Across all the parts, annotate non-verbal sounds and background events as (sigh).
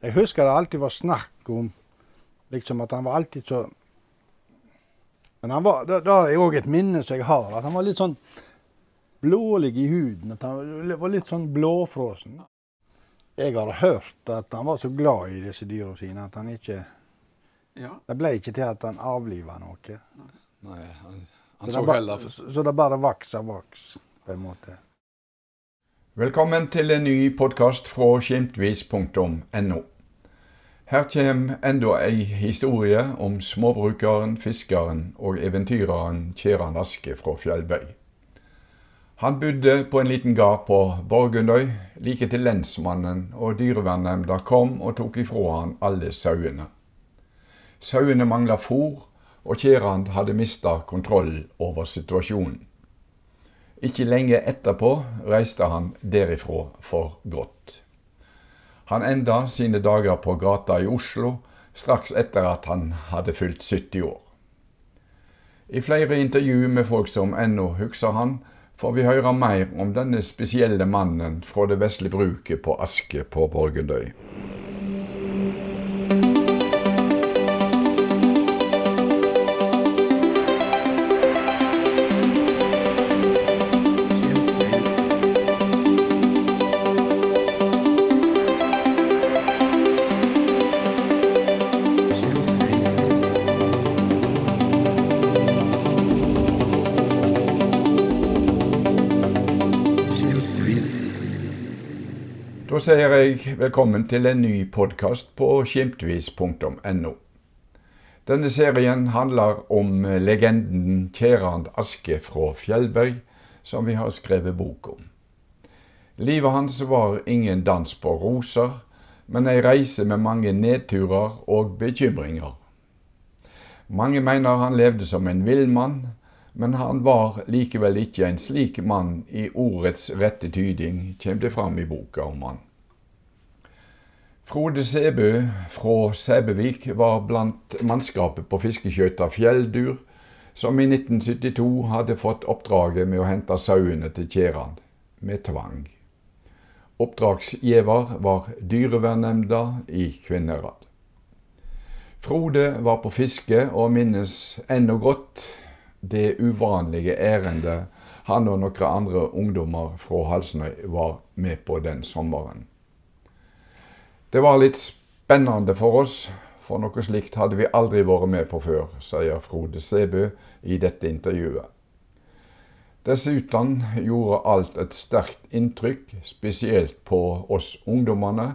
Jeg husker det alltid var snakk om liksom at han var alltid så Men han var, det, det er òg et minne som jeg har, at han var litt sånn blålig i huden. At han var litt sånn blåfrosen. Jeg har hørt at han var så glad i disse dyra sine at han ikke Ja. Det ble ikke til at han avliva noe. Nei, han, han Så så det, bare, så det bare vaks og vaks, på en måte. Velkommen til en ny podkast fra skimtvis.no. Her kommer enda ei historie om småbrukeren, fiskeren og eventyreren Kjeran Aske fra Fjellbøy. Han bodde på en liten gard på Borgundøy, like til lensmannen og dyrevernnemnda kom og tok ifra han alle sauene. Sauene mangla fôr, og Kjeran hadde mista kontroll over situasjonen. Ikke lenge etterpå reiste han derifra for godt. Han enda sine dager på gata i Oslo straks etter at han hadde fylt 70 år. I flere intervju med folk som ennå husker han, får vi høre mer om denne spesielle mannen fra det vesle bruket på Aske på Borgundøy. Da sier jeg velkommen til en ny podkast på skimtvis.no. Denne serien handler om legenden Kjerand Aske fra Fjellbøy, som vi har skrevet bok om. Livet hans var ingen dans på roser, men ei reise med mange nedturer og bekymringer. Mange mener han levde som en villmann, men han var likevel ikke en slik mann i ordets rette tyding, kommer det fram i boka om han. Frode Sæbø fra Sæbøvik var blant mannskapet på fiskeskøyta Fjelldur, som i 1972 hadde fått oppdraget med å hente sauene til Kjeran med tvang. Oppdragsgiver var dyrevernnemnda i Kvinnherad. Frode var på fiske og minnes ennå godt det uvanlige ærendet han og noen andre ungdommer fra Halsnøy var med på den sommeren. Det var litt spennende for oss, for noe slikt hadde vi aldri vært med på før, sier Frode Sæbø i dette intervjuet. Dessuten gjorde alt et sterkt inntrykk, spesielt på oss ungdommene.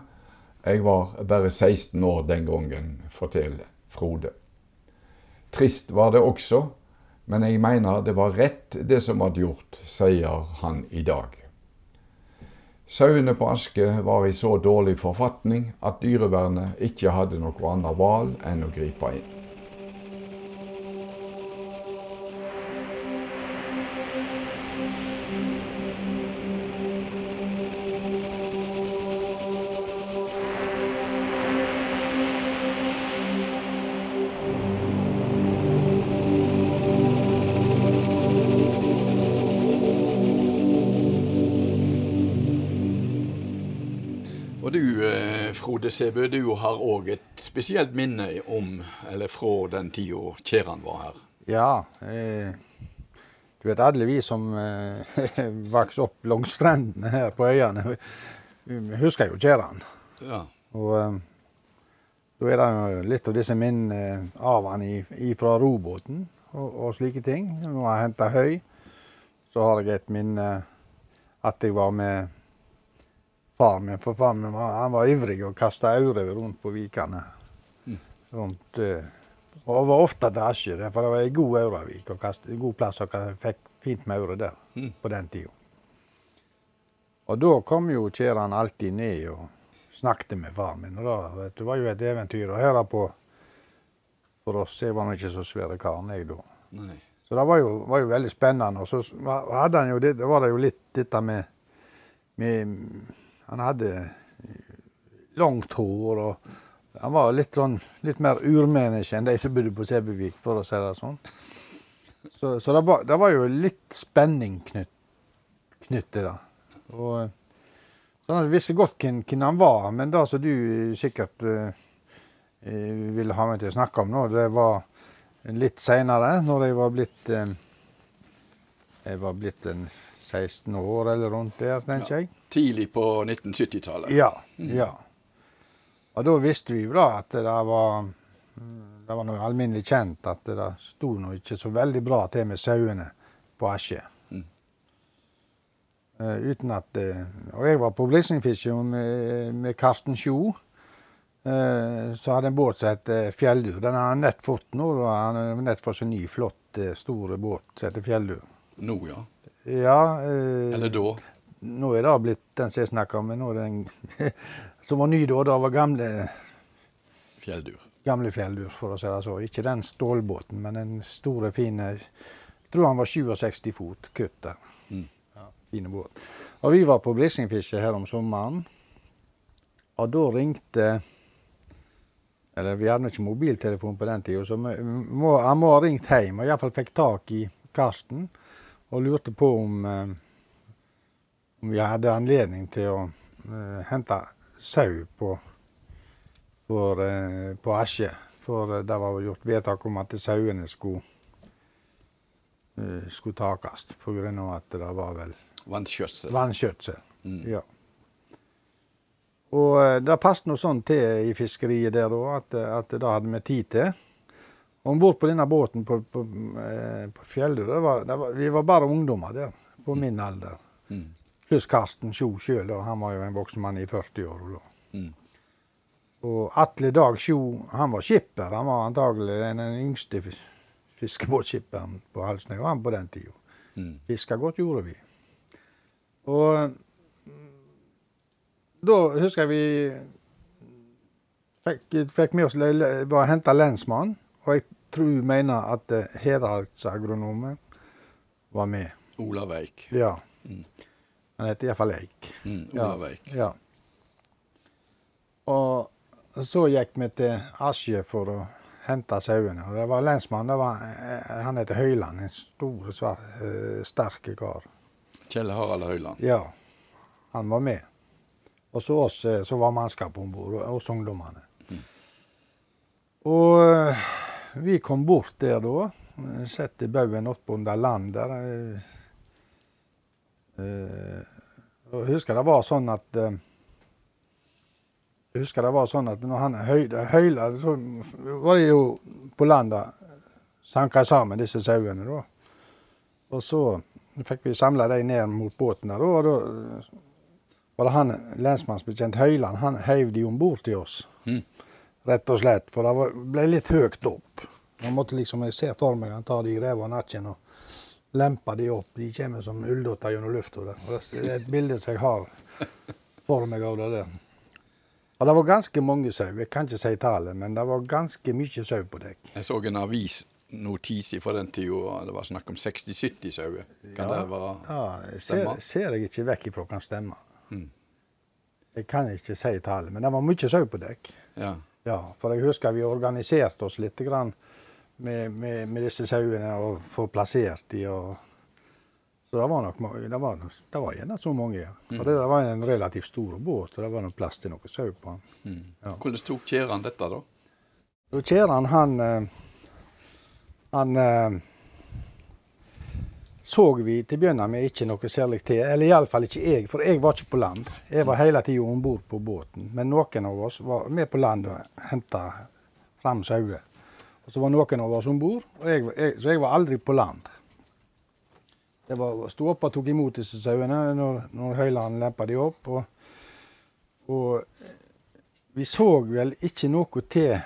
Jeg var bare 16 år den gangen, forteller Frode. Trist var det også, men jeg mener det var rett det som var gjort, sier han i dag. Sauene på Aske var i så dårlig forfatning at dyrevernet ikke hadde noe annet valg enn å gripe inn. Du, eh, Frode Sæbø, du har òg et spesielt minne om, eller fra den tida Kjeran var her. Ja. Eh, du vet, alle vi som eh, (laughs) vokste opp langs strendene her på øyene, vi, husker jo Kjeran. Ja. Og eh, da er det litt av disse minnene av han fra robåten og, og slike ting. Når jeg henta høy, så har jeg et minne at jeg var med far min. For far min var, han var ivrig og kasta aure rundt på vikene. Rundt, eh, og var ofte til Asje, der, for det var ei god auravik og kast- god plass og fikk fint med aure der på den tida. Og da kom jo Kjeran alltid ned og snakket med far min. Og da, vet du, var jo et eventyr å høre på for oss. Jeg var nå ikke så svære karen, jeg da. Nei. Så det var jo, var jo veldig spennende. Og så hadde han jo det, det var det jo litt dette med, med Han hadde langt hår, og han var litt, sånn, litt mer urmenneske enn de som bodde på Sebevik, for å si det sånn. Så, så det, var, det var jo litt spenning knytt, knytt til det. Og Så han visste godt hvem, hvem han var, men det som du sikkert eh, ville ha meg til å snakke om nå, det var litt seinere, når jeg var blitt eh, Jeg var blitt en 16 år eller rundt der, tenker jeg. Tidlig på 1970-tallet. Ja. ja. Og da visste vi jo da at det var det var noe alminnelig kjent at det sto nå ikke så veldig bra til med sauene på Asje. Mm. Uh, uten at uh, Og jeg var på Blisningfiske med, med Karsten Sjo. Uh, så hadde en båt som het Fjelldur. Den har han nett fått nå. og Han har nett fått seg ny, flott, stor båt som heter Fjelldur. Nå, ja. Ja Eller da? Nå er det blitt den som jeg snakker om, men nå er den (laughs) som var ny da. Det var gamle Fjelldur gamle fjelldur, for å si det så. Ikke den stålbåten, men den store, fine Jeg tror han var 67 fot kutter. Mm. Ja, fine båt. Og vi var på brisningfiske her om sommeren. Og da ringte Eller vi hadde ikke mobiltelefon på den tida, så han må ha ringt hjem og iallfall fikk tak i Karsten og lurte på om, eh, om vi hadde anledning til å uh, hente sau på for, eh, på Asje. For eh, det var gjort vedtak om at sauene skulle, eh, skulle takes pga. at det var vel Vannskjøtsel. Vannskjøtsel, mm. ja. Og det passet noe sånn til i fiskeriet der òg, at, at det hadde vi tid til. Om bord på denne båten på, på, på Fjellur, vi var bare ungdommer der, på min alder. Mm. Pluss Karsten Sjo sjøl, han var jo en voksen mann i 40 år. da. Mm. Og Atle Dag Sjo han var skipper. Han var antagelig den yngste fiskebåtskipperen på Halsnøy, han på den tida. Mm. Fiska godt gjorde vi. Og da husker jeg vi fikk, fikk med oss var henta lensmann, og jeg tror mener at heraldsagronomen var med. Olav Eik. Ja. Mm. Han heter iallfall Eik. Mm, Olav Eik. Ja. ja. Og så gikk vi til Asje for å hente sauene. Og det var lensmannen. Det var, eh, han heter Høyland. En stor, svar, eh, sterk kar. Kjell Harald Høyland. Ja. Han var med. Og så oss eh, så var mannskapet om bord, oss ungdommene. Mm. Og vi kom bort der da. Sette baugen oppunder land der. Jeg husker det var sånn at jeg husker det var sånn at når han høyla, så var det jo på landet sanka sammen disse sauene. da. Og så fikk vi samla dem ned mot båten der, og da var det han lensmannsbetjent Høyland han heiv de om bord til oss. Mm. Rett og slett. For det ble litt høyt opp. Man måtte liksom, Jeg ser for meg han tar de i ræva og nakken og lemper de opp. De kommer som ulldotter gjennom lufta. Det er et bilde som jeg har for meg av det der. Og det var ganske mange sau. Jeg kan ikke si tallet, men det var ganske mye sau på dekk. Jeg så en avisnotis fra den tida det var snakk om 60-70 sauer. Kan ja, det være ja, ser, ser jeg ikke vekk ifra kan stemme. Mm. Jeg kan ikke si tallet, men det var mye sau på dekk. Ja. Ja. For jeg husker vi organiserte oss litt med, med, med disse sauene og få plassert de og så det var nok det var, det var gjerne så mange. Ja. For mm. det var en relativt stor båt, og det var nok plass til noe sau på den. Mm. Ja. Hvordan tok Kjæran dette, da? Kjeran, han eh, Han eh, så vi til å begynne med ikke noe særlig til. Eller iallfall ikke jeg, for jeg var ikke på land. Jeg var hele tida om bord på båten. Men noen av oss var med på land og henta fram sauer. Og så var noen av oss om bord, så jeg var aldri på land. Det var sto tok imot disse sauene når, når Høyland lempa de opp. Og, og, vi så vel ikke noe til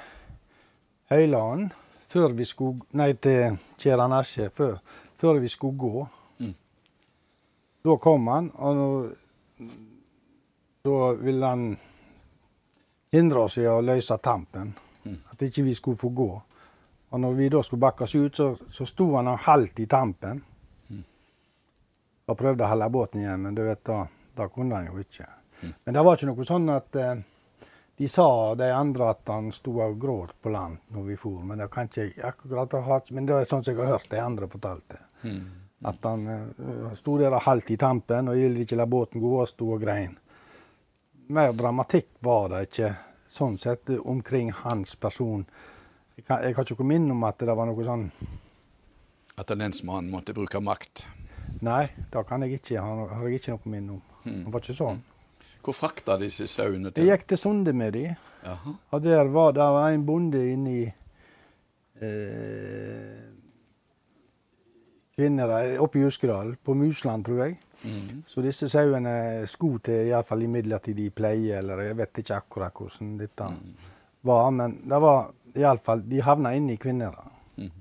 Høyland før vi skulle Nei, til Kjeran Asje før, før, vi skulle gå. Mm. Da kom han, og da ville han hindre oss i å løse tampen. Mm. At ikke vi skulle få gå. Og når vi da skulle bakkes ut, så, så sto han og halvt i tampen og prøvde å holde båten igjen, men du vet, da, da kunne han jo ikke. Mm. Men det var ikke noe sånn at eh, de sa, de andre, at han sto og gråt på land når vi for. Men det kan ikke akkurat ha Men det er sånn som jeg har hørt de andre fortalte. Mm. At han uh, sto der og halvt i tampen og ville ikke la båten gå og sto og grein. mer dramatikk var det ikke sånn sett omkring hans person. Jeg kan, jeg har ikke minne om at det var noe sånn At lensmannen måtte bruke makt. Nei, det kan jeg ikke. Han har jeg ikke noe minne om. Han var ikke sånn. Hvor frakta disse sauene Jeg til? gikk til Sunde med de, Jaha. og der var det en bonde inni eh, kvinner oppe i Huskedal, på Musland, tror jeg. Mm. Så disse sauene sko til iallfall i midlertidig pleie, eller jeg vet ikke akkurat hvordan dette var. Men det var iallfall De havna inne i Kvinnherad. Mhm.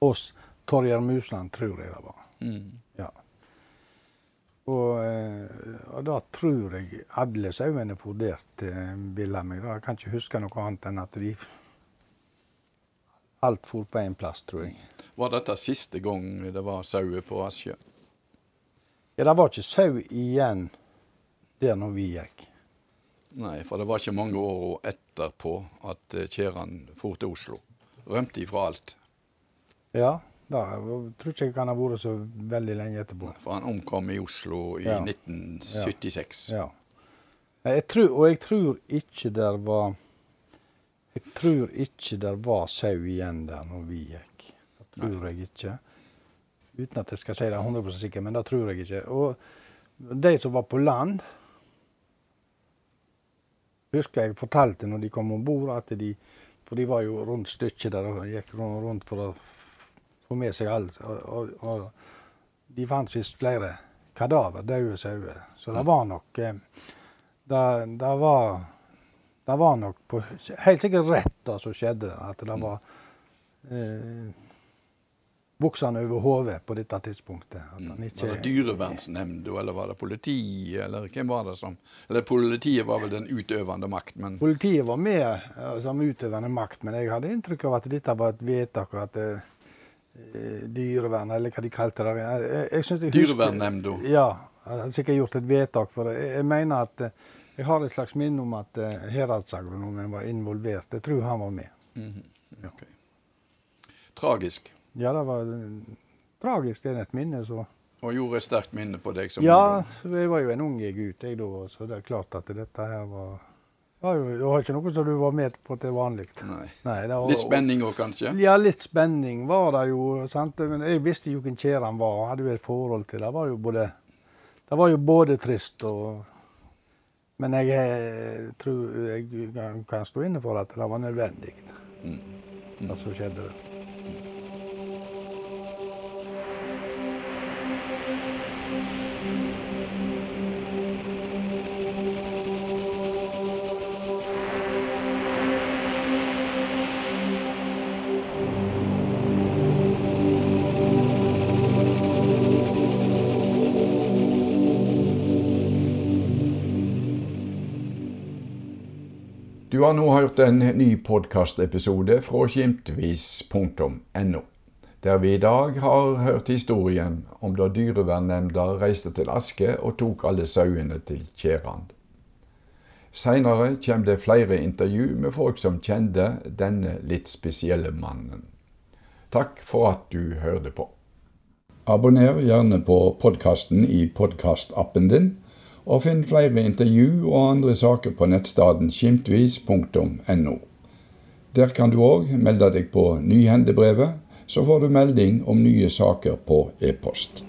Oss Torjer Musland, tror jeg det var. Mm. Ja. Og, eh, og da tror jeg alle sauene forderte, eh, bilder meg. Jeg kan ikke huske noe annet enn at de Alt for på én plass, tror jeg. Var dette siste gang det var sauer på Asje? Ja, det var ikke sau igjen der når vi gikk. Nei, for det var ikke mange år etterpå at eh, Kjeran for til Oslo. Rømte ifra alt. Ja, da jeg tror ikke han har vært så veldig lenge etterpå. For han omkom i Oslo i Ja. 1976. Ja. Nei, Jeg tror, og jeg tror ikke der var Jeg tror ikke der var sau igjen der når vi gikk. Det tror jeg ikke. Uten at jeg skal si det 100 sikkert, men det tror jeg ikke. Og de som var på land Husker jeg fortalte når de kom om bord, at de For de var jo rundt stykket der og gikk rundt for å få med seg alt. Og, og, og de fant visst flere kadaver, døde sauer. Så det var nok eh, det, det var Det var nok på, helt sikkert rett det som skjedde. At det var eh, voksende over hodet på dette tidspunktet. At han ikke, Var det dyrevernsnemnda, eller var det politiet, eller hvem var det som Eller politiet var vel den utøvende makt, men Politiet var med eh, som utøvende makt, men jeg hadde inntrykk av at dette var et vedtak. og at eh, Dyrevern, eller hva de kalte det. Jeg, jeg, jeg Dyrevernnemnda. Ja, jeg har sikkert gjort et vedtak for det. Jeg, mener at eh, jeg har et slags minne om at uh, heradsagronomen var involvert. Jeg tror han var med. Mhm, ok. Tragisk. Ja, det var eh, tragisk. Det er et minne, så Og gjorde et sterkt minne på deg som Ja, jeg var jo en ung gutt, jeg da, så det er klart at dette her var Det var ikke noe som du var med på til vanlig. Nei. Nei, var- Litt spenning òg, kanskje? Ja, litt spenning var det jo. sant? Men jeg visste jo hvem Kjeran var, hadde jo et forhold til det. var både, det var jo både trist og Men jeg jeg tror jeg kan- kan stå inne for at det var nødvendig, Mm. det som skjedde. Du har nå hørt en ny podkastepisode fra skimtvis.no, der vi i dag har hørt historien om da dyrevernnemnda reiste til Aske og tok alle sauene til Tjærand. Seinere kommer det flere intervju med folk som kjente denne litt spesielle mannen. Takk for at du hørte på. Abonner gjerne på podkasten i podkastappen din, og finn flere intervju og andre saker på nettstedet skimtvis.no. Der kan du òg melde deg på Nyhendebrevet, så får du melding om nye saker på e-post.